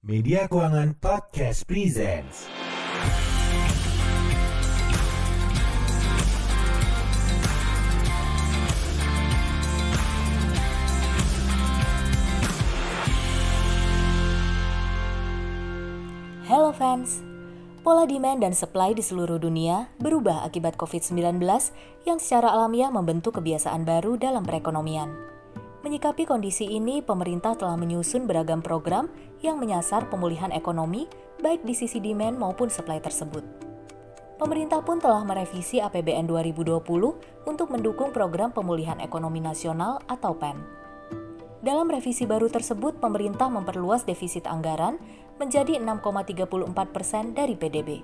Media Keuangan Podcast Presents. Hello fans, pola demand dan supply di seluruh dunia berubah akibat COVID-19 yang secara alamiah membentuk kebiasaan baru dalam perekonomian. Menyikapi kondisi ini, pemerintah telah menyusun beragam program yang menyasar pemulihan ekonomi baik di sisi demand maupun supply tersebut. Pemerintah pun telah merevisi APBN 2020 untuk mendukung program pemulihan ekonomi nasional atau PEN. Dalam revisi baru tersebut, pemerintah memperluas defisit anggaran menjadi 6,34 persen dari PDB.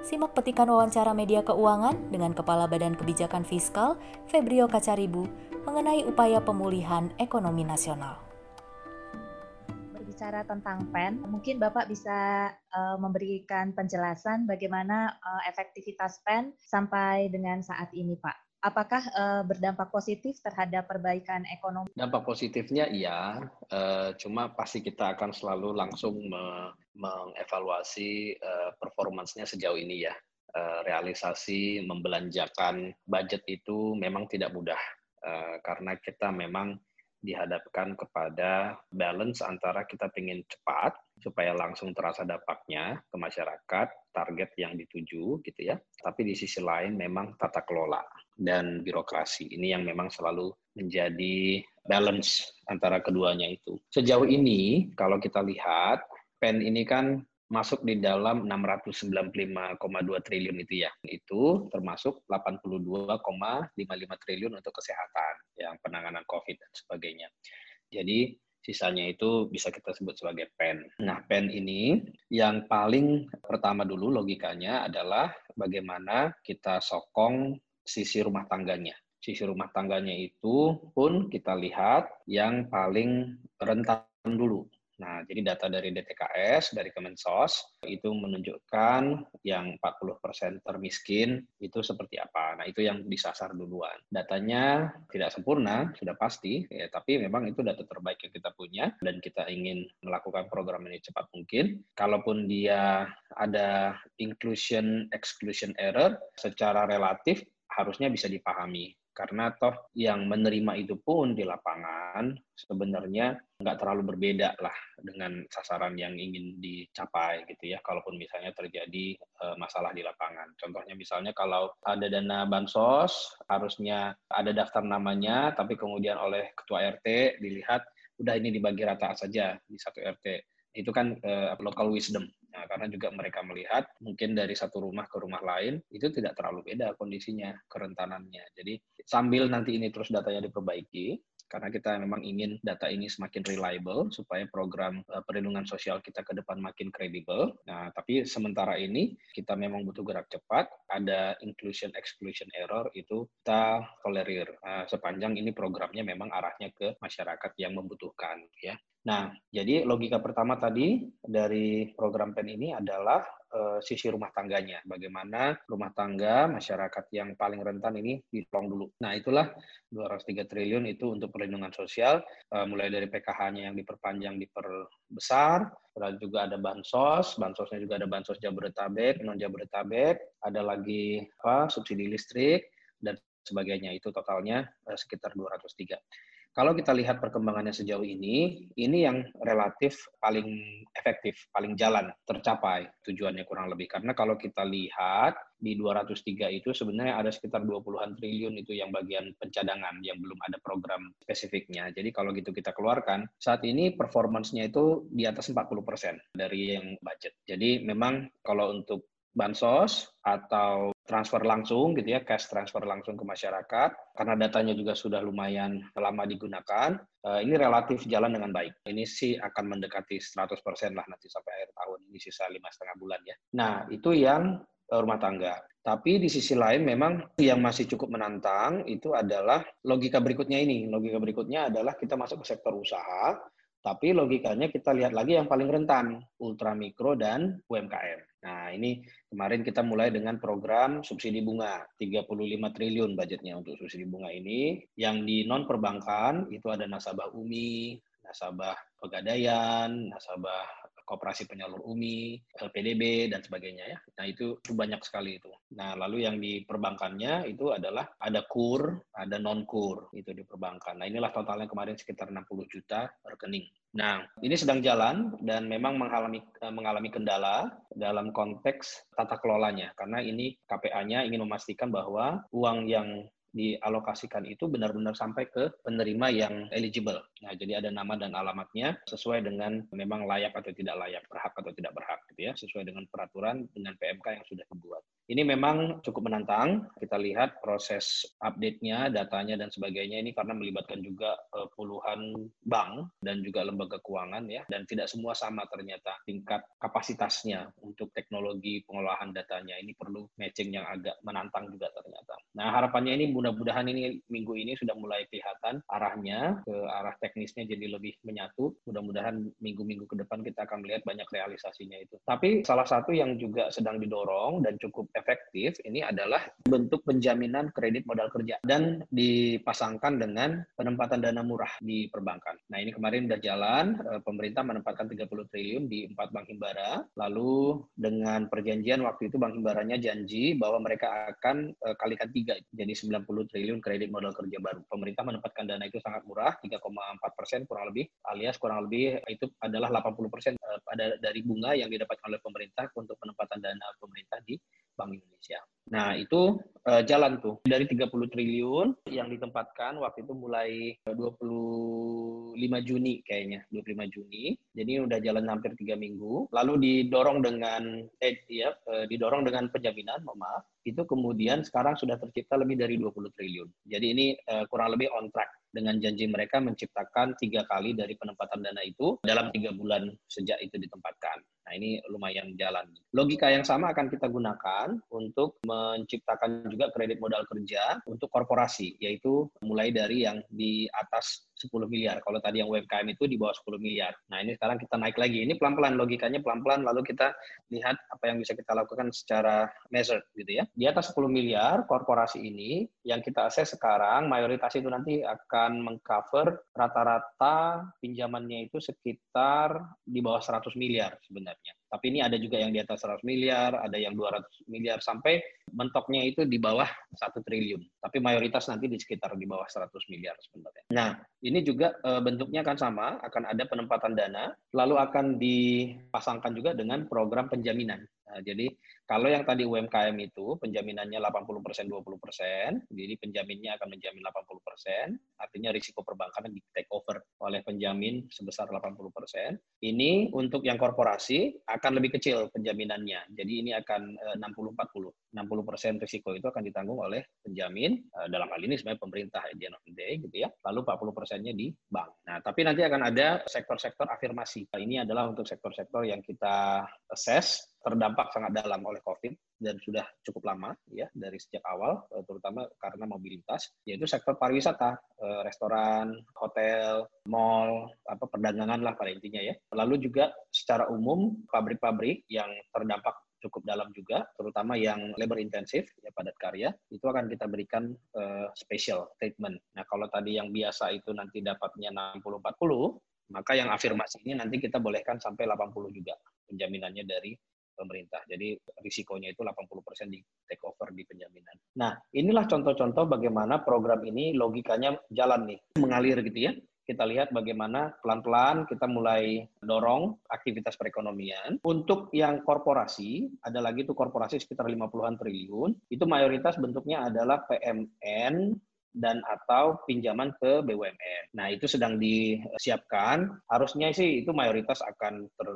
Simak petikan wawancara media keuangan dengan Kepala Badan Kebijakan Fiskal, Febrio Kacaribu, mengenai upaya pemulihan ekonomi nasional. Berbicara tentang PEN, mungkin Bapak bisa uh, memberikan penjelasan bagaimana uh, efektivitas PEN sampai dengan saat ini, Pak apakah uh, berdampak positif terhadap perbaikan ekonomi? Dampak positifnya iya, uh, cuma pasti kita akan selalu langsung me mengevaluasi uh, performansnya sejauh ini ya. Uh, realisasi membelanjakan budget itu memang tidak mudah uh, karena kita memang dihadapkan kepada balance antara kita ingin cepat supaya langsung terasa dampaknya ke masyarakat, target yang dituju gitu ya. Tapi di sisi lain memang tata kelola dan birokrasi. Ini yang memang selalu menjadi balance antara keduanya itu. Sejauh ini, kalau kita lihat, PEN ini kan masuk di dalam 695,2 triliun itu ya. Itu termasuk 82,55 triliun untuk kesehatan, yang penanganan COVID dan sebagainya. Jadi sisanya itu bisa kita sebut sebagai PEN. Nah, PEN ini yang paling pertama dulu logikanya adalah bagaimana kita sokong sisi rumah tangganya. Sisi rumah tangganya itu pun kita lihat yang paling rentan dulu. Nah, jadi data dari DTKS, dari Kemensos, itu menunjukkan yang 40% termiskin itu seperti apa. Nah, itu yang disasar duluan. Datanya tidak sempurna, sudah pasti, ya, tapi memang itu data terbaik yang kita punya, dan kita ingin melakukan program ini cepat mungkin. Kalaupun dia ada inclusion exclusion error, secara relatif harusnya bisa dipahami karena toh yang menerima itu pun di lapangan sebenarnya nggak terlalu berbeda lah dengan sasaran yang ingin dicapai gitu ya. Kalaupun misalnya terjadi uh, masalah di lapangan. Contohnya misalnya kalau ada dana bansos harusnya ada daftar namanya tapi kemudian oleh ketua RT dilihat udah ini dibagi rata saja di satu RT itu kan uh, local wisdom Nah, karena juga mereka melihat mungkin dari satu rumah ke rumah lain itu tidak terlalu beda kondisinya, kerentanannya. Jadi sambil nanti ini terus datanya diperbaiki, karena kita memang ingin data ini semakin reliable supaya program uh, perlindungan sosial kita ke depan makin kredibel. Nah, tapi sementara ini kita memang butuh gerak cepat. Ada inclusion exclusion error itu kita tolerir uh, sepanjang ini programnya memang arahnya ke masyarakat yang membutuhkan ya. Nah, jadi logika pertama tadi dari program PEN ini adalah uh, sisi rumah tangganya. Bagaimana rumah tangga masyarakat yang paling rentan ini ditolong dulu. Nah, itulah 203 triliun itu untuk perlindungan sosial, uh, mulai dari PKH-nya yang diperpanjang, diperbesar, lalu juga ada bansos, bansosnya juga ada bansos Jabodetabek, non Jabodetabek, ada lagi apa subsidi listrik dan sebagainya. Itu totalnya uh, sekitar 203. Kalau kita lihat perkembangannya sejauh ini, ini yang relatif paling efektif, paling jalan, tercapai tujuannya kurang lebih. Karena kalau kita lihat di 203 itu sebenarnya ada sekitar 20-an triliun itu yang bagian pencadangan yang belum ada program spesifiknya. Jadi kalau gitu kita keluarkan, saat ini performance-nya itu di atas 40% dari yang budget. Jadi memang kalau untuk bansos atau transfer langsung gitu ya, cash transfer langsung ke masyarakat, karena datanya juga sudah lumayan lama digunakan, uh, ini relatif jalan dengan baik. Ini sih akan mendekati 100% lah nanti sampai akhir tahun, ini sisa lima setengah bulan ya. Nah, itu yang uh, rumah tangga. Tapi di sisi lain memang yang masih cukup menantang itu adalah logika berikutnya ini. Logika berikutnya adalah kita masuk ke sektor usaha, tapi logikanya kita lihat lagi yang paling rentan, ultramikro dan UMKM. Nah, ini kemarin kita mulai dengan program subsidi bunga, 35 triliun budgetnya untuk subsidi bunga ini. Yang di non perbankan itu ada nasabah UMI, nasabah pegadaian, nasabah Koperasi Penyalur Umi, LPDB, dan sebagainya ya. Nah itu, itu banyak sekali itu. Nah lalu yang di perbankannya itu adalah ada kur, ada non kur itu di perbankan. Nah inilah totalnya kemarin sekitar 60 juta rekening. Nah, ini sedang jalan dan memang mengalami eh, mengalami kendala dalam konteks tata kelolanya karena ini KPA-nya ingin memastikan bahwa uang yang dialokasikan itu benar-benar sampai ke penerima yang eligible. Nah, jadi ada nama dan alamatnya sesuai dengan memang layak atau tidak layak, berhak atau tidak berhak gitu ya, sesuai dengan peraturan dengan PMK yang sudah dibuat. Ini memang cukup menantang. Kita lihat proses update-nya, datanya dan sebagainya ini karena melibatkan juga uh, puluhan bank dan juga lembaga keuangan ya dan tidak semua sama ternyata tingkat kapasitasnya untuk teknologi pengolahan datanya. Ini perlu matching yang agak menantang juga ternyata. Nah, harapannya ini mudah-mudahan ini minggu ini sudah mulai kelihatan arahnya ke arah teknisnya jadi lebih menyatu. Mudah-mudahan minggu-minggu ke depan kita akan melihat banyak realisasinya itu. Tapi salah satu yang juga sedang didorong dan cukup efektif ini adalah bentuk penjaminan kredit modal kerja dan dipasangkan dengan penempatan dana murah di perbankan. Nah ini kemarin sudah jalan, eh, pemerintah menempatkan 30 triliun di empat bank himbara, lalu dengan perjanjian waktu itu bank himbaranya janji bahwa mereka akan eh, kalikan tiga, jadi 90 triliun kredit modal kerja baru. Pemerintah menempatkan dana itu sangat murah, 3,4 persen kurang lebih, alias kurang lebih itu adalah 80 persen eh, dari bunga yang didapatkan oleh pemerintah untuk penempatan dana pemerintah di Bank Indonesia. Nah, itu uh, jalan tuh. Dari 30 triliun yang ditempatkan waktu itu mulai 25 Juni kayaknya, 25 Juni. Jadi udah jalan hampir tiga minggu. Lalu didorong dengan eh ya, didorong dengan penjaminan, mohon maaf. Itu kemudian sekarang sudah tercipta lebih dari 20 triliun. Jadi ini uh, kurang lebih on track dengan janji mereka menciptakan tiga kali dari penempatan dana itu dalam tiga bulan sejak itu ditempatkan. Nah ini lumayan jalan. Logika yang sama akan kita gunakan untuk menciptakan juga kredit modal kerja untuk korporasi, yaitu mulai dari yang di atas 10 miliar. Kalau tadi yang UMKM itu di bawah 10 miliar. Nah ini sekarang kita naik lagi. Ini pelan-pelan logikanya pelan-pelan lalu kita lihat apa yang bisa kita lakukan secara measured gitu ya. Di atas 10 miliar korporasi ini yang kita akses sekarang mayoritas itu nanti akan mengcover rata-rata pinjamannya itu sekitar di bawah 100 miliar sebenarnya. Tapi ini ada juga yang di atas 100 miliar, ada yang 200 miliar, sampai mentoknya itu di bawah 1 triliun. Tapi mayoritas nanti di sekitar di bawah 100 miliar sebenarnya. Nah, ini juga e, bentuknya akan sama, akan ada penempatan dana, lalu akan dipasangkan juga dengan program penjaminan. Nah, jadi kalau yang tadi UMKM itu penjaminannya 80 persen 20 persen, jadi penjaminnya akan menjamin 80 persen, artinya risiko perbankan di take over oleh penjamin sebesar 80 persen. Ini untuk yang korporasi akan lebih kecil penjaminannya, jadi ini akan 60-40. 60 persen risiko itu akan ditanggung oleh penjamin, eh, dalam hal ini sebenarnya pemerintah di end of the day, gitu ya. Lalu 40 persennya di bank. Nah, tapi nanti akan ada sektor-sektor afirmasi. Ini adalah untuk sektor-sektor yang kita assess terdampak sangat dalam oleh COVID dan sudah cukup lama ya dari sejak awal eh, terutama karena mobilitas yaitu sektor pariwisata eh, restoran hotel mall apa perdagangan lah pada intinya ya lalu juga secara umum pabrik-pabrik yang terdampak cukup dalam juga, terutama yang labor intensif ya padat karya, itu akan kita berikan uh, special treatment. Nah, kalau tadi yang biasa itu nanti dapatnya 60-40, maka yang afirmasi ini nanti kita bolehkan sampai 80 juga penjaminannya dari pemerintah. Jadi risikonya itu 80% di take over di penjaminan. Nah, inilah contoh-contoh bagaimana program ini logikanya jalan nih, mengalir gitu ya. Kita lihat bagaimana pelan-pelan kita mulai dorong aktivitas perekonomian. Untuk yang korporasi, ada lagi tuh korporasi sekitar 50-an triliun, itu mayoritas bentuknya adalah PMN, dan atau pinjaman ke BUMN. Nah, itu sedang disiapkan. Harusnya sih itu mayoritas akan ter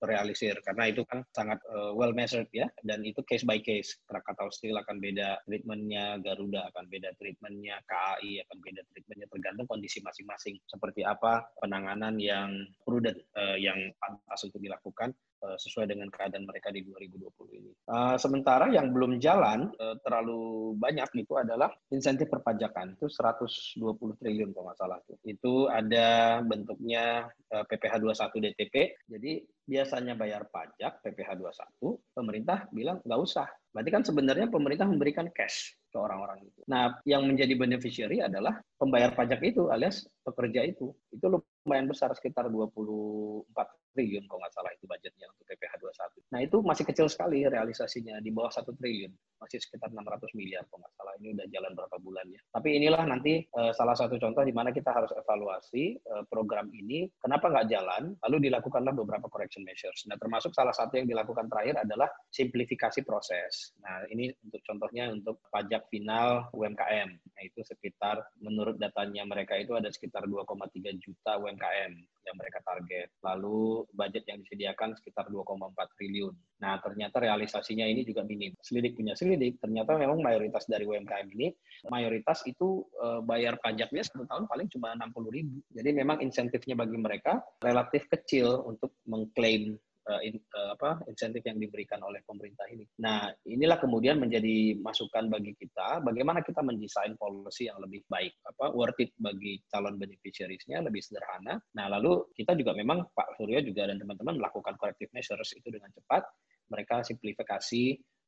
terrealisir karena itu kan sangat uh, well measured ya dan itu case by case Krakatau Steel akan beda treatmentnya Garuda akan beda treatmentnya KAI akan beda treatmentnya tergantung kondisi masing-masing seperti apa penanganan yang prudent uh, yang pantas untuk dilakukan Eh, sesuai dengan keadaan mereka di 2020 ini. Uh, sementara yang belum jalan uh, terlalu banyak itu adalah insentif perpajakan itu 120 triliun kalau nggak salah itu. Itu ada bentuknya uh, PPh 21 DTP. Jadi biasanya bayar pajak PPh 21, pemerintah bilang nggak usah. Berarti kan sebenarnya pemerintah memberikan cash ke orang-orang itu. Nah, yang menjadi beneficiary adalah pembayar pajak itu alias pekerja itu. Itu lumayan besar sekitar 24 triliun kalau nggak salah itu budgetnya untuk PPh 21. Nah itu masih kecil sekali realisasinya di bawah satu triliun, masih sekitar 600 miliar kalau nggak salah. Ini udah jalan berapa bulan ya. Tapi inilah nanti uh, salah satu contoh di mana kita harus evaluasi uh, program ini, kenapa nggak jalan, lalu dilakukanlah beberapa correction measures. Nah termasuk salah satu yang dilakukan terakhir adalah simplifikasi proses. Nah ini untuk contohnya untuk pajak final UMKM, itu sekitar menurut datanya mereka itu ada sekitar 2,3 juta UMKM yang mereka target. Lalu budget yang disediakan sekitar 2,4 triliun. Nah, ternyata realisasinya ini juga minim. Selidik punya selidik, ternyata memang mayoritas dari UMKM ini, mayoritas itu uh, bayar pajaknya satu tahun paling cuma 60 ribu. Jadi memang insentifnya bagi mereka relatif kecil untuk mengklaim uh, in, uh, apa insentif yang diberikan oleh pemerintah ini. Nah, inilah kemudian menjadi masukan bagi kita bagaimana kita mendesain policy yang lebih baik, apa worth it bagi calon beneficiaries-nya lebih sederhana. Nah, lalu kita juga memang Pak Suryo juga dan teman-teman melakukan corrective measures itu dengan cepat. Mereka simplifikasi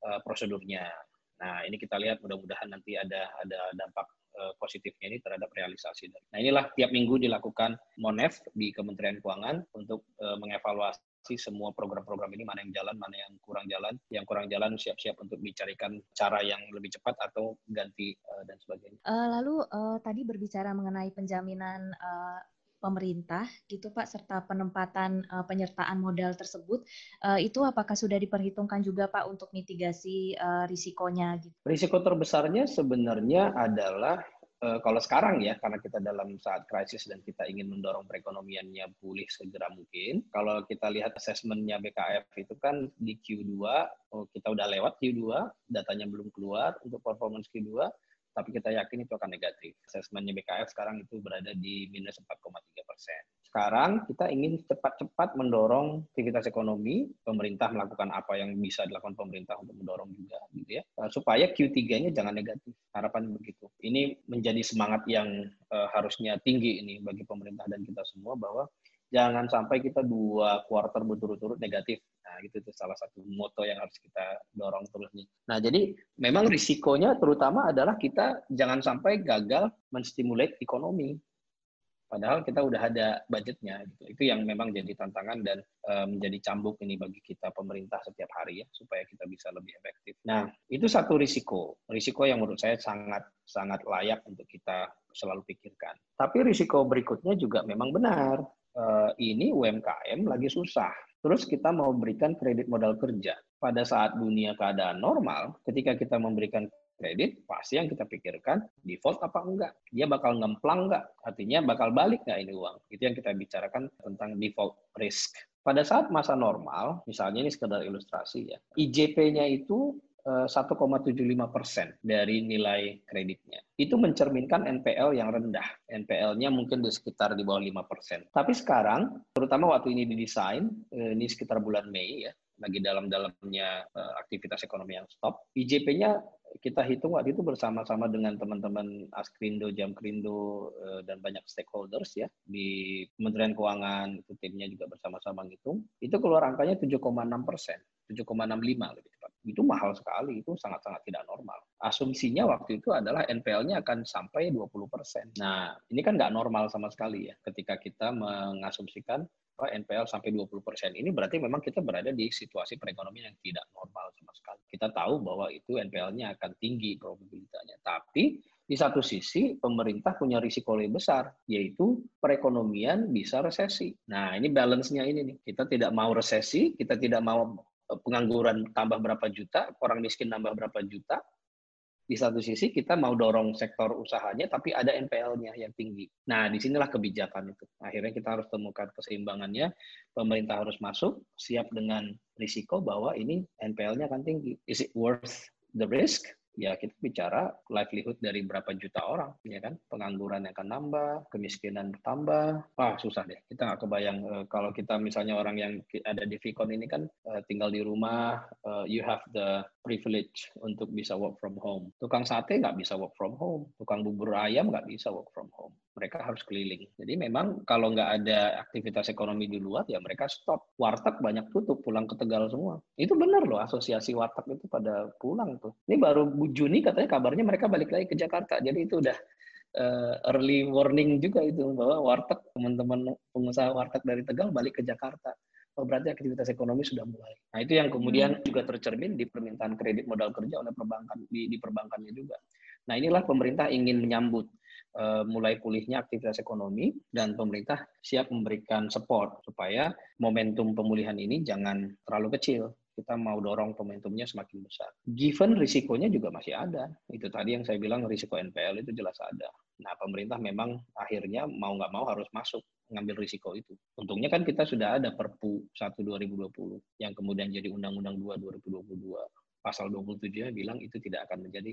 uh, prosedurnya. Nah, ini kita lihat mudah-mudahan nanti ada ada dampak positifnya ini terhadap realisasi. Nah inilah tiap minggu dilakukan Monef di Kementerian Keuangan untuk mengevaluasi sih semua program-program ini mana yang jalan, mana yang kurang jalan. Yang kurang jalan siap-siap untuk dicarikan cara yang lebih cepat atau ganti uh, dan sebagainya. Uh, lalu uh, tadi berbicara mengenai penjaminan uh, pemerintah gitu Pak serta penempatan uh, penyertaan modal tersebut uh, itu apakah sudah diperhitungkan juga Pak untuk mitigasi uh, risikonya gitu. Risiko terbesarnya sebenarnya adalah kalau sekarang ya karena kita dalam saat krisis dan kita ingin mendorong perekonomiannya pulih segera mungkin. Kalau kita lihat asesmennya BKF itu kan di Q2 oh, kita udah lewat Q2, datanya belum keluar untuk performance Q2 tapi kita yakin itu akan negatif. Asesmennya BKF sekarang itu berada di minus 4,3 persen. Sekarang kita ingin cepat-cepat mendorong aktivitas ekonomi, pemerintah melakukan apa yang bisa dilakukan pemerintah untuk mendorong juga, gitu ya, eh, supaya Q3-nya jangan negatif. Harapan begitu. Ini menjadi semangat yang uh, harusnya tinggi ini bagi pemerintah dan kita semua bahwa jangan sampai kita dua kuartal berturut-turut negatif. Nah, itu tuh salah satu moto yang harus kita dorong terus nih. Nah, jadi memang risikonya terutama adalah kita jangan sampai gagal menstimulate ekonomi. Padahal kita udah ada budgetnya. Gitu. Itu yang memang jadi tantangan dan uh, menjadi cambuk ini bagi kita pemerintah setiap hari ya supaya kita bisa lebih efektif. Nah, itu satu risiko. Risiko yang menurut saya sangat sangat layak untuk kita selalu pikirkan. Tapi risiko berikutnya juga memang benar uh, ini UMKM lagi susah. Terus kita mau berikan kredit modal kerja. Pada saat dunia keadaan normal, ketika kita memberikan kredit, pasti yang kita pikirkan default apa enggak. Dia bakal ngemplang enggak? Artinya bakal balik enggak ini uang? Itu yang kita bicarakan tentang default risk. Pada saat masa normal, misalnya ini sekedar ilustrasi ya, IJP-nya itu 1,75 eh, persen dari nilai kreditnya. Itu mencerminkan NPL yang rendah. NPL-nya mungkin di sekitar di bawah 5 persen. Tapi sekarang, terutama waktu ini didesain, eh, ini sekitar bulan Mei ya, lagi dalam-dalamnya uh, aktivitas ekonomi yang stop. IJP-nya kita hitung waktu itu bersama-sama dengan teman-teman Askrindo, Jamkrindo, uh, dan banyak stakeholders ya di Kementerian Keuangan, itu timnya juga bersama-sama ngitung. Itu keluar angkanya 7,6 persen, 7,65 lebih tepat. Itu mahal sekali, itu sangat-sangat tidak normal. Asumsinya waktu itu adalah NPL-nya akan sampai 20 persen. Nah, ini kan nggak normal sama sekali ya ketika kita mengasumsikan NPL sampai 20 persen. Ini berarti memang kita berada di situasi perekonomian yang tidak normal sama sekali. Kita tahu bahwa itu NPL-nya akan tinggi probabilitasnya. Tapi di satu sisi pemerintah punya risiko lebih besar, yaitu perekonomian bisa resesi. Nah ini balance-nya ini nih. Kita tidak mau resesi, kita tidak mau eh, pengangguran tambah berapa juta, orang miskin tambah berapa juta, di satu sisi kita mau dorong sektor usahanya, tapi ada NPL-nya yang tinggi. Nah, di sinilah kebijakan itu. Akhirnya kita harus temukan keseimbangannya. Pemerintah harus masuk, siap dengan risiko bahwa ini NPL-nya akan tinggi. Is it worth the risk? Ya kita bicara livelihood dari berapa juta orang, ya kan? Pengangguran yang akan nambah, kemiskinan bertambah. Wah, susah deh. Kita nggak kebayang uh, kalau kita misalnya orang yang ada di Vicon ini kan uh, tinggal di rumah, uh, you have the privilege untuk bisa work from home. Tukang sate nggak bisa work from home, tukang bubur ayam nggak bisa work from home. Mereka harus keliling. Jadi memang kalau nggak ada aktivitas ekonomi di luar, ya mereka stop. Warteg banyak tutup, pulang ke Tegal semua. Itu benar loh, asosiasi warteg itu pada pulang tuh. Ini baru Juni katanya kabarnya mereka balik lagi ke Jakarta. Jadi itu udah uh, early warning juga itu bahwa warteg teman-teman pengusaha warteg dari Tegal balik ke Jakarta. Oh, berarti aktivitas ekonomi sudah mulai. Nah, itu yang kemudian hmm. juga tercermin di permintaan kredit modal kerja oleh perbankan di, di perbankannya juga. Nah, inilah pemerintah ingin menyambut mulai pulihnya aktivitas ekonomi dan pemerintah siap memberikan support supaya momentum pemulihan ini jangan terlalu kecil kita mau dorong momentumnya semakin besar. Given risikonya juga masih ada. Itu tadi yang saya bilang risiko NPL itu jelas ada. Nah, pemerintah memang akhirnya mau nggak mau harus masuk ngambil risiko itu. Untungnya kan kita sudah ada Perpu 1 2020 yang kemudian jadi Undang-Undang 2 2022. Pasal 27 bilang itu tidak akan menjadi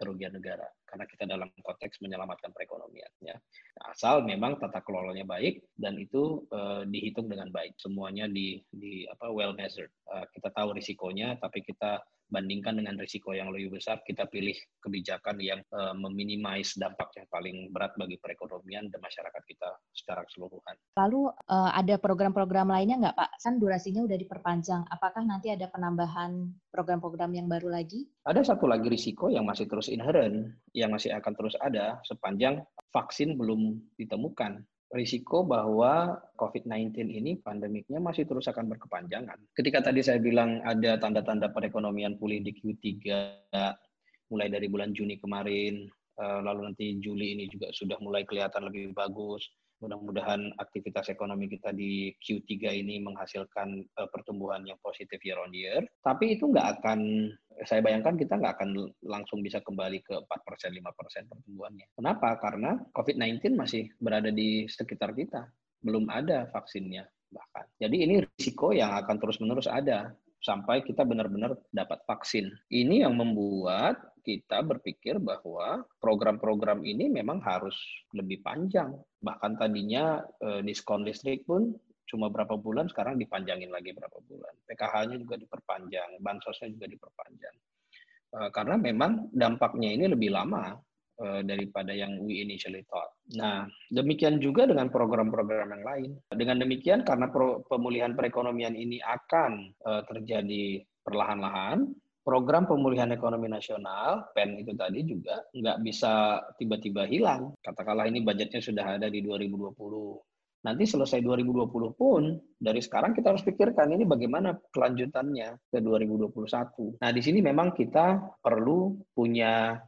kerugian negara karena kita dalam konteks menyelamatkan perekonomian ya asal memang tata kelolanya baik dan itu uh, dihitung dengan baik. Semuanya di di apa well measured. Uh, kita tahu risikonya tapi kita bandingkan dengan risiko yang lebih besar, kita pilih kebijakan yang uh, meminimais dampak yang paling berat bagi perekonomian dan masyarakat kita secara keseluruhan. Lalu uh, ada program-program lainnya nggak Pak? Kan durasinya udah diperpanjang. Apakah nanti ada penambahan program-program yang baru lagi? Ada satu lagi risiko yang masih terus inherent, yang masih akan terus ada sepanjang vaksin belum ditemukan risiko bahwa COVID-19 ini pandemiknya masih terus akan berkepanjangan. Ketika tadi saya bilang ada tanda-tanda perekonomian pulih di Q3 mulai dari bulan Juni kemarin, eh, lalu nanti Juli ini juga sudah mulai kelihatan lebih bagus. Mudah-mudahan aktivitas ekonomi kita di Q3 ini menghasilkan uh, pertumbuhan yang positif year on year. Tapi itu nggak akan, saya bayangkan kita nggak akan langsung bisa kembali ke 4%, 5% pertumbuhannya. Kenapa? Karena COVID-19 masih berada di sekitar kita. Belum ada vaksinnya bahkan. Jadi ini risiko yang akan terus-menerus ada sampai kita benar-benar dapat vaksin. Ini yang membuat kita berpikir bahwa program-program ini memang harus lebih panjang. Bahkan tadinya eh, diskon listrik pun cuma berapa bulan, sekarang dipanjangin lagi berapa bulan. PKH-nya juga diperpanjang, bansosnya juga diperpanjang. Eh, karena memang dampaknya ini lebih lama eh, daripada yang we initially thought. Nah, demikian juga dengan program-program yang lain. Dengan demikian, karena pemulihan perekonomian ini akan terjadi perlahan-lahan, program pemulihan ekonomi nasional PEN itu tadi juga nggak bisa tiba-tiba hilang. Katakanlah ini budgetnya sudah ada di 2020. Nanti selesai 2020 pun dari sekarang kita harus pikirkan ini bagaimana kelanjutannya ke 2021. Nah di sini memang kita perlu punya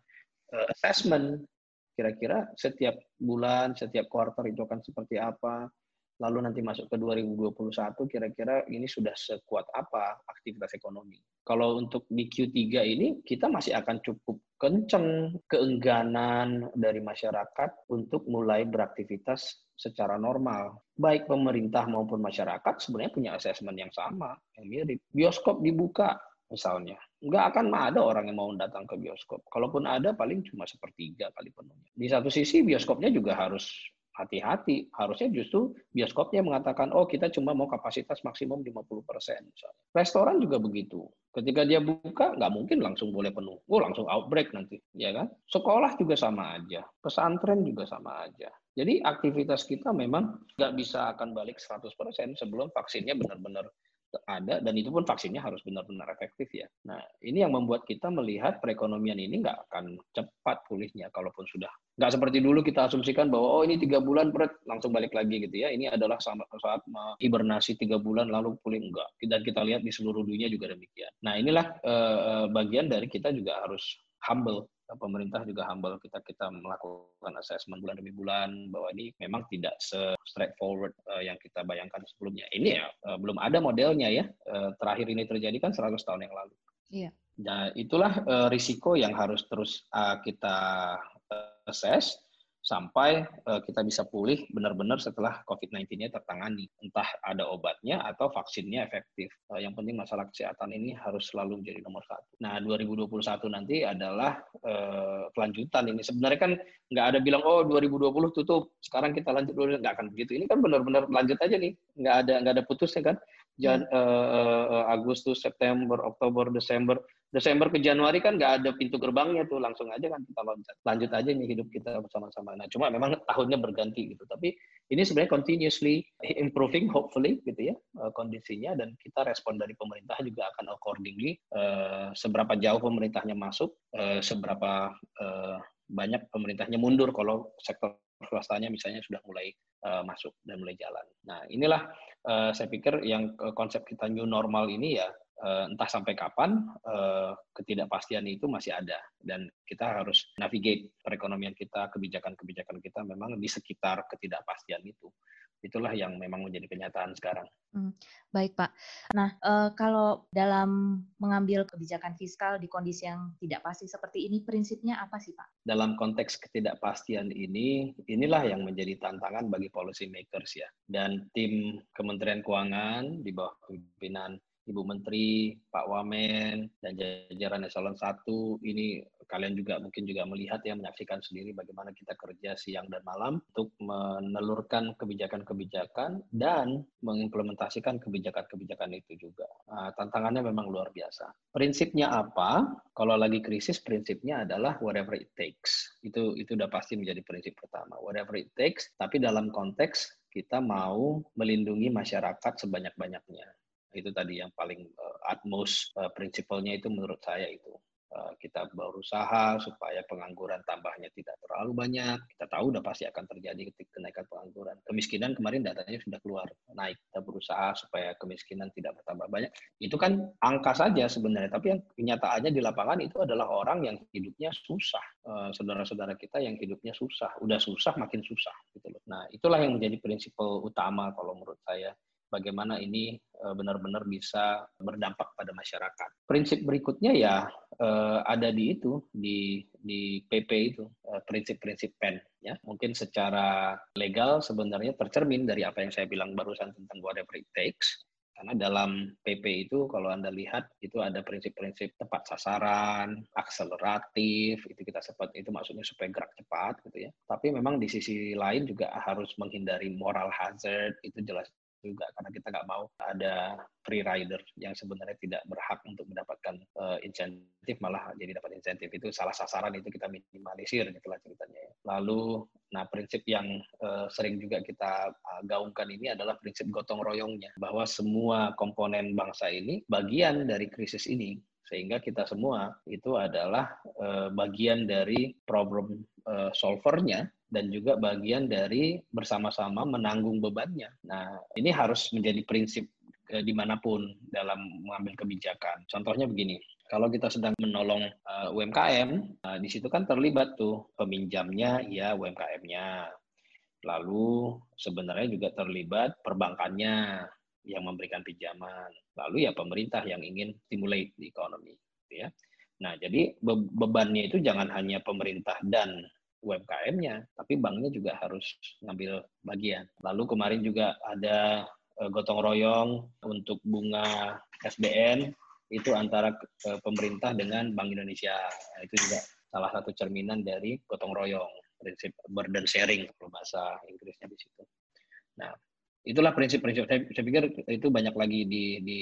uh, assessment kira-kira setiap bulan, setiap kuartal itu akan seperti apa, lalu nanti masuk ke 2021 kira-kira ini sudah sekuat apa aktivitas ekonomi. Kalau untuk di Q3 ini kita masih akan cukup kenceng keengganan dari masyarakat untuk mulai beraktivitas secara normal. Baik pemerintah maupun masyarakat sebenarnya punya asesmen yang sama, yang mirip. Bioskop dibuka misalnya. Nggak akan ada orang yang mau datang ke bioskop. Kalaupun ada, paling cuma sepertiga kali penuhnya. Di satu sisi, bioskopnya juga harus hati-hati. Harusnya justru bioskopnya mengatakan, oh kita cuma mau kapasitas maksimum 50 persen. Restoran juga begitu. Ketika dia buka, nggak mungkin langsung boleh penuh. Oh langsung outbreak nanti, ya kan? Sekolah juga sama aja. Pesantren juga sama aja. Jadi aktivitas kita memang nggak bisa akan balik 100% sebelum vaksinnya benar-benar ada dan itu pun vaksinnya harus benar-benar efektif ya. Nah ini yang membuat kita melihat perekonomian ini nggak akan cepat pulihnya kalaupun sudah nggak seperti dulu kita asumsikan bahwa oh ini tiga bulan berat langsung balik lagi gitu ya. Ini adalah saat hibernasi tiga bulan lalu pulih enggak. Dan kita lihat di seluruh dunia juga demikian. Nah inilah uh, bagian dari kita juga harus humble pemerintah juga humble kita kita melakukan assessment bulan demi bulan bahwa ini memang tidak se straightforward uh, yang kita bayangkan sebelumnya. Ini ya uh, belum ada modelnya ya. Uh, terakhir ini terjadi kan 100 tahun yang lalu. Iya. Nah, itulah uh, risiko yang harus terus uh, kita assess sampai uh, kita bisa pulih benar-benar setelah COVID-19-nya tertangani. Entah ada obatnya atau vaksinnya efektif. Uh, yang penting masalah kesehatan ini harus selalu menjadi nomor satu. Nah, 2021 nanti adalah uh, kelanjutan ini. Sebenarnya kan nggak ada bilang, oh 2020 tutup, sekarang kita lanjut dulu. Nggak akan begitu. Ini kan benar-benar lanjut aja nih. Nggak ada, nggak ada putusnya kan. Jan, uh, uh, Agustus, September, Oktober, Desember. Desember ke Januari kan nggak ada pintu gerbangnya tuh, langsung aja kan kita loncat. Lanjut aja nih hidup kita bersama-sama. Nah, cuma memang tahunnya berganti gitu. Tapi ini sebenarnya continuously improving, hopefully gitu ya uh, kondisinya dan kita respon dari pemerintah juga akan accordingly. Uh, seberapa jauh pemerintahnya masuk, uh, seberapa uh, banyak pemerintahnya mundur kalau sektor swastanya misalnya sudah mulai uh, masuk dan mulai jalan. Nah, inilah uh, saya pikir yang konsep kita new normal ini ya entah sampai kapan uh, ketidakpastian itu masih ada dan kita harus navigate perekonomian kita, kebijakan-kebijakan kita memang di sekitar ketidakpastian itu itulah yang memang menjadi kenyataan sekarang. Hmm, baik Pak. Nah e, kalau dalam mengambil kebijakan fiskal di kondisi yang tidak pasti seperti ini, prinsipnya apa sih Pak? Dalam konteks ketidakpastian ini, inilah yang menjadi tantangan bagi policy makers ya. Dan tim Kementerian Keuangan di bawah pimpinan Ibu Menteri, Pak Wamen, dan jajaran eselon 1 ini kalian juga mungkin juga melihat ya menyaksikan sendiri bagaimana kita kerja siang dan malam untuk menelurkan kebijakan-kebijakan dan mengimplementasikan kebijakan-kebijakan itu juga. Nah, tantangannya memang luar biasa. Prinsipnya apa? Kalau lagi krisis prinsipnya adalah whatever it takes. Itu itu udah pasti menjadi prinsip pertama. Whatever it takes, tapi dalam konteks kita mau melindungi masyarakat sebanyak-banyaknya itu tadi yang paling uh, utmost uh, prinsipalnya itu menurut saya itu. Uh, kita berusaha supaya pengangguran tambahnya tidak terlalu banyak. Kita tahu udah pasti akan terjadi ketika kenaikan pengangguran. Kemiskinan kemarin datanya sudah keluar naik. Kita berusaha supaya kemiskinan tidak bertambah banyak. Itu kan angka saja sebenarnya tapi yang kenyataannya di lapangan itu adalah orang yang hidupnya susah. Saudara-saudara kita yang hidupnya susah. Udah susah makin susah gitu loh. Nah itulah yang menjadi prinsip utama kalau menurut saya bagaimana ini eh, benar-benar bisa berdampak pada masyarakat. Prinsip berikutnya ya eh, ada di itu di di PP itu eh, prinsip-prinsip PEN ya. Mungkin secara legal sebenarnya tercermin dari apa yang saya bilang barusan tentang whatever it takes karena dalam PP itu kalau Anda lihat itu ada prinsip-prinsip tepat sasaran, akseleratif, itu kita sempat itu maksudnya supaya gerak cepat gitu ya. Tapi memang di sisi lain juga harus menghindari moral hazard, itu jelas juga karena kita nggak mau ada free rider yang sebenarnya tidak berhak untuk mendapatkan uh, insentif malah jadi dapat insentif. Itu salah sasaran itu kita minimalisir gitulah ceritanya ya. lalu nah prinsip yang uh, sering juga kita uh, gaungkan ini adalah prinsip gotong royongnya. Bahwa semua komponen bangsa ini bagian dari krisis ini sehingga kita semua itu adalah uh, bagian dari problem uh, solvernya dan juga bagian dari bersama-sama menanggung bebannya. Nah, ini harus menjadi prinsip eh, di mana pun dalam mengambil kebijakan. Contohnya begini, kalau kita sedang menolong uh, UMKM, uh, di situ kan terlibat tuh peminjamnya ya UMKM-nya. Lalu sebenarnya juga terlibat perbankannya yang memberikan pinjaman. Lalu ya pemerintah yang ingin stimulate di ekonomi, gitu ya. Nah, jadi be bebannya itu jangan hanya pemerintah dan UMKM-nya, tapi banknya juga harus ngambil bagian. Lalu kemarin juga ada uh, gotong royong untuk bunga SBN itu antara uh, pemerintah dengan Bank Indonesia. Nah, itu juga salah satu cerminan dari gotong royong, prinsip burden sharing kalau bahasa Inggrisnya di situ. Nah, itulah prinsip-prinsip saya, saya pikir itu banyak lagi di di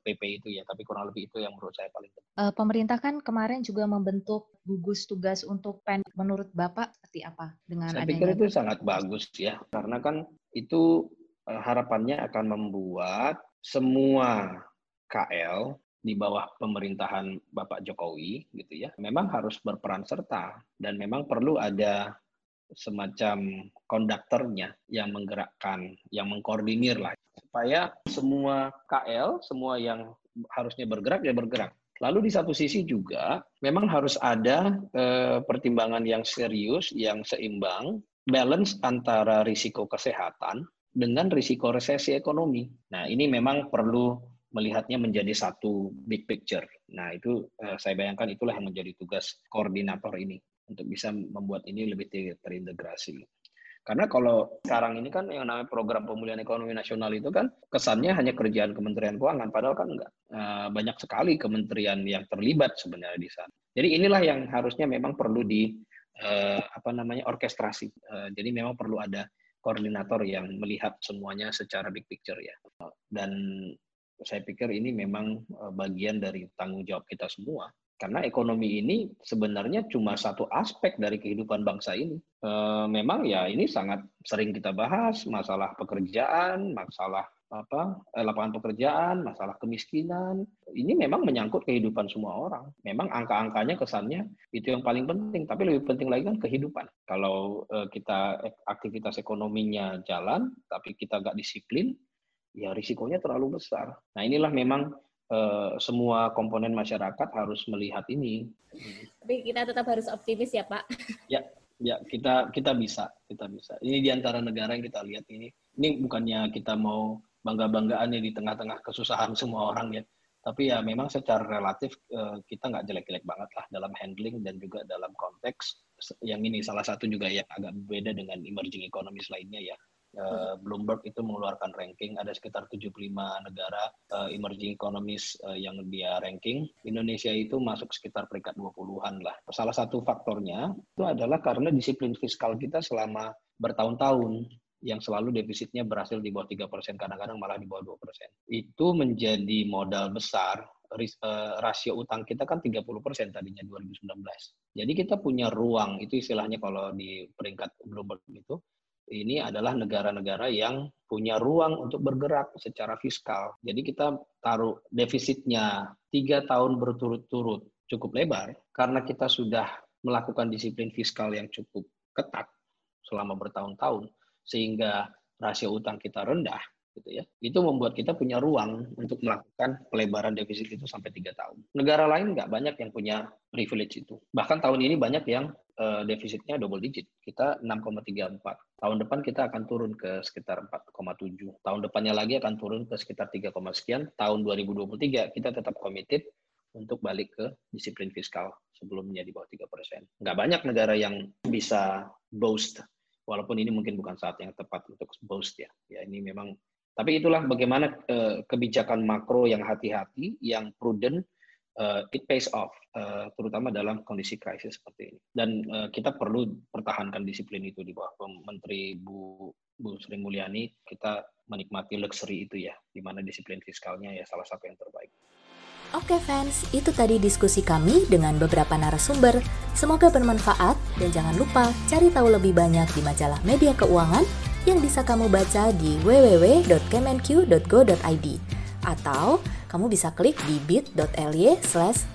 PP eh, itu ya tapi kurang lebih itu yang menurut saya paling penting. Uh, pemerintah kan kemarin juga membentuk gugus tugas untuk PEN menurut Bapak seperti apa dengan saya pikir itu sangat bagus ya karena kan itu uh, harapannya akan membuat semua KL di bawah pemerintahan Bapak Jokowi gitu ya memang harus berperan serta dan memang perlu ada semacam konduktornya yang menggerakkan, yang mengkoordinir lah supaya semua KL, semua yang harusnya bergerak ya bergerak. Lalu di satu sisi juga memang harus ada eh, pertimbangan yang serius, yang seimbang, balance antara risiko kesehatan dengan risiko resesi ekonomi. Nah ini memang perlu melihatnya menjadi satu big picture. Nah itu eh, saya bayangkan itulah yang menjadi tugas koordinator ini. Untuk bisa membuat ini lebih terintegrasi. Karena kalau sekarang ini kan yang namanya program pemulihan ekonomi nasional itu kan kesannya hanya kerjaan Kementerian Keuangan, padahal kan enggak. Eh, banyak sekali kementerian yang terlibat sebenarnya di sana. Jadi inilah yang harusnya memang perlu di eh, apa namanya orkestrasi. Eh, jadi memang perlu ada koordinator yang melihat semuanya secara big picture ya. Dan saya pikir ini memang bagian dari tanggung jawab kita semua karena ekonomi ini sebenarnya cuma satu aspek dari kehidupan bangsa ini. E, memang ya ini sangat sering kita bahas masalah pekerjaan, masalah apa eh, lapangan pekerjaan, masalah kemiskinan. Ini memang menyangkut kehidupan semua orang. Memang angka-angkanya kesannya itu yang paling penting, tapi lebih penting lagi kan kehidupan. Kalau e, kita aktivitas ekonominya jalan, tapi kita nggak disiplin, ya risikonya terlalu besar. Nah inilah memang uh, semua komponen masyarakat harus melihat ini. Tapi kita tetap harus optimis ya Pak. Ya, ya kita kita bisa, kita bisa. Ini di antara negara yang kita lihat ini. Ini bukannya kita mau bangga-banggaan ya di tengah-tengah kesusahan semua orang ya. Tapi ya memang secara relatif uh, kita nggak jelek-jelek banget lah dalam handling dan juga dalam konteks yang ini salah satu juga yang agak berbeda dengan emerging economies lainnya ya Uh, Bloomberg itu mengeluarkan ranking ada sekitar 75 negara uh, emerging economies uh, yang dia ranking. Indonesia itu masuk sekitar peringkat 20-an lah. Salah satu faktornya itu adalah karena disiplin fiskal kita selama bertahun-tahun yang selalu defisitnya berhasil di bawah 3%, kadang-kadang malah di bawah 2%. Itu menjadi modal besar rasio utang kita kan 30% tadinya 2019. Jadi kita punya ruang, itu istilahnya kalau di peringkat Bloomberg itu, ini adalah negara-negara yang punya ruang untuk bergerak secara fiskal. Jadi kita taruh defisitnya tiga tahun berturut-turut cukup lebar karena kita sudah melakukan disiplin fiskal yang cukup ketat selama bertahun-tahun sehingga rasio utang kita rendah gitu ya. Itu membuat kita punya ruang untuk melakukan pelebaran defisit itu sampai tiga tahun. Negara lain nggak banyak yang punya privilege itu. Bahkan tahun ini banyak yang uh, defisitnya double digit. Kita 6,34. Tahun depan kita akan turun ke sekitar 4,7. Tahun depannya lagi akan turun ke sekitar 3, sekian. Tahun 2023 kita tetap committed untuk balik ke disiplin fiskal sebelumnya di bawah 3 persen. Nggak banyak negara yang bisa boast, walaupun ini mungkin bukan saat yang tepat untuk boast ya. Ya ini memang, tapi itulah bagaimana uh, kebijakan makro yang hati-hati, yang prudent, uh, it pays off, uh, terutama dalam kondisi krisis seperti ini. Dan uh, kita perlu pertahankan disiplin itu di bawah Menteri Bu Bu Sri Mulyani. Kita menikmati luxury itu ya, di mana disiplin fiskalnya ya salah satu yang terbaik. Oke fans, itu tadi diskusi kami dengan beberapa narasumber. Semoga bermanfaat dan jangan lupa cari tahu lebih banyak di majalah media keuangan yang bisa kamu baca di www.kemenq.go.id atau kamu bisa klik di bit.ly slash.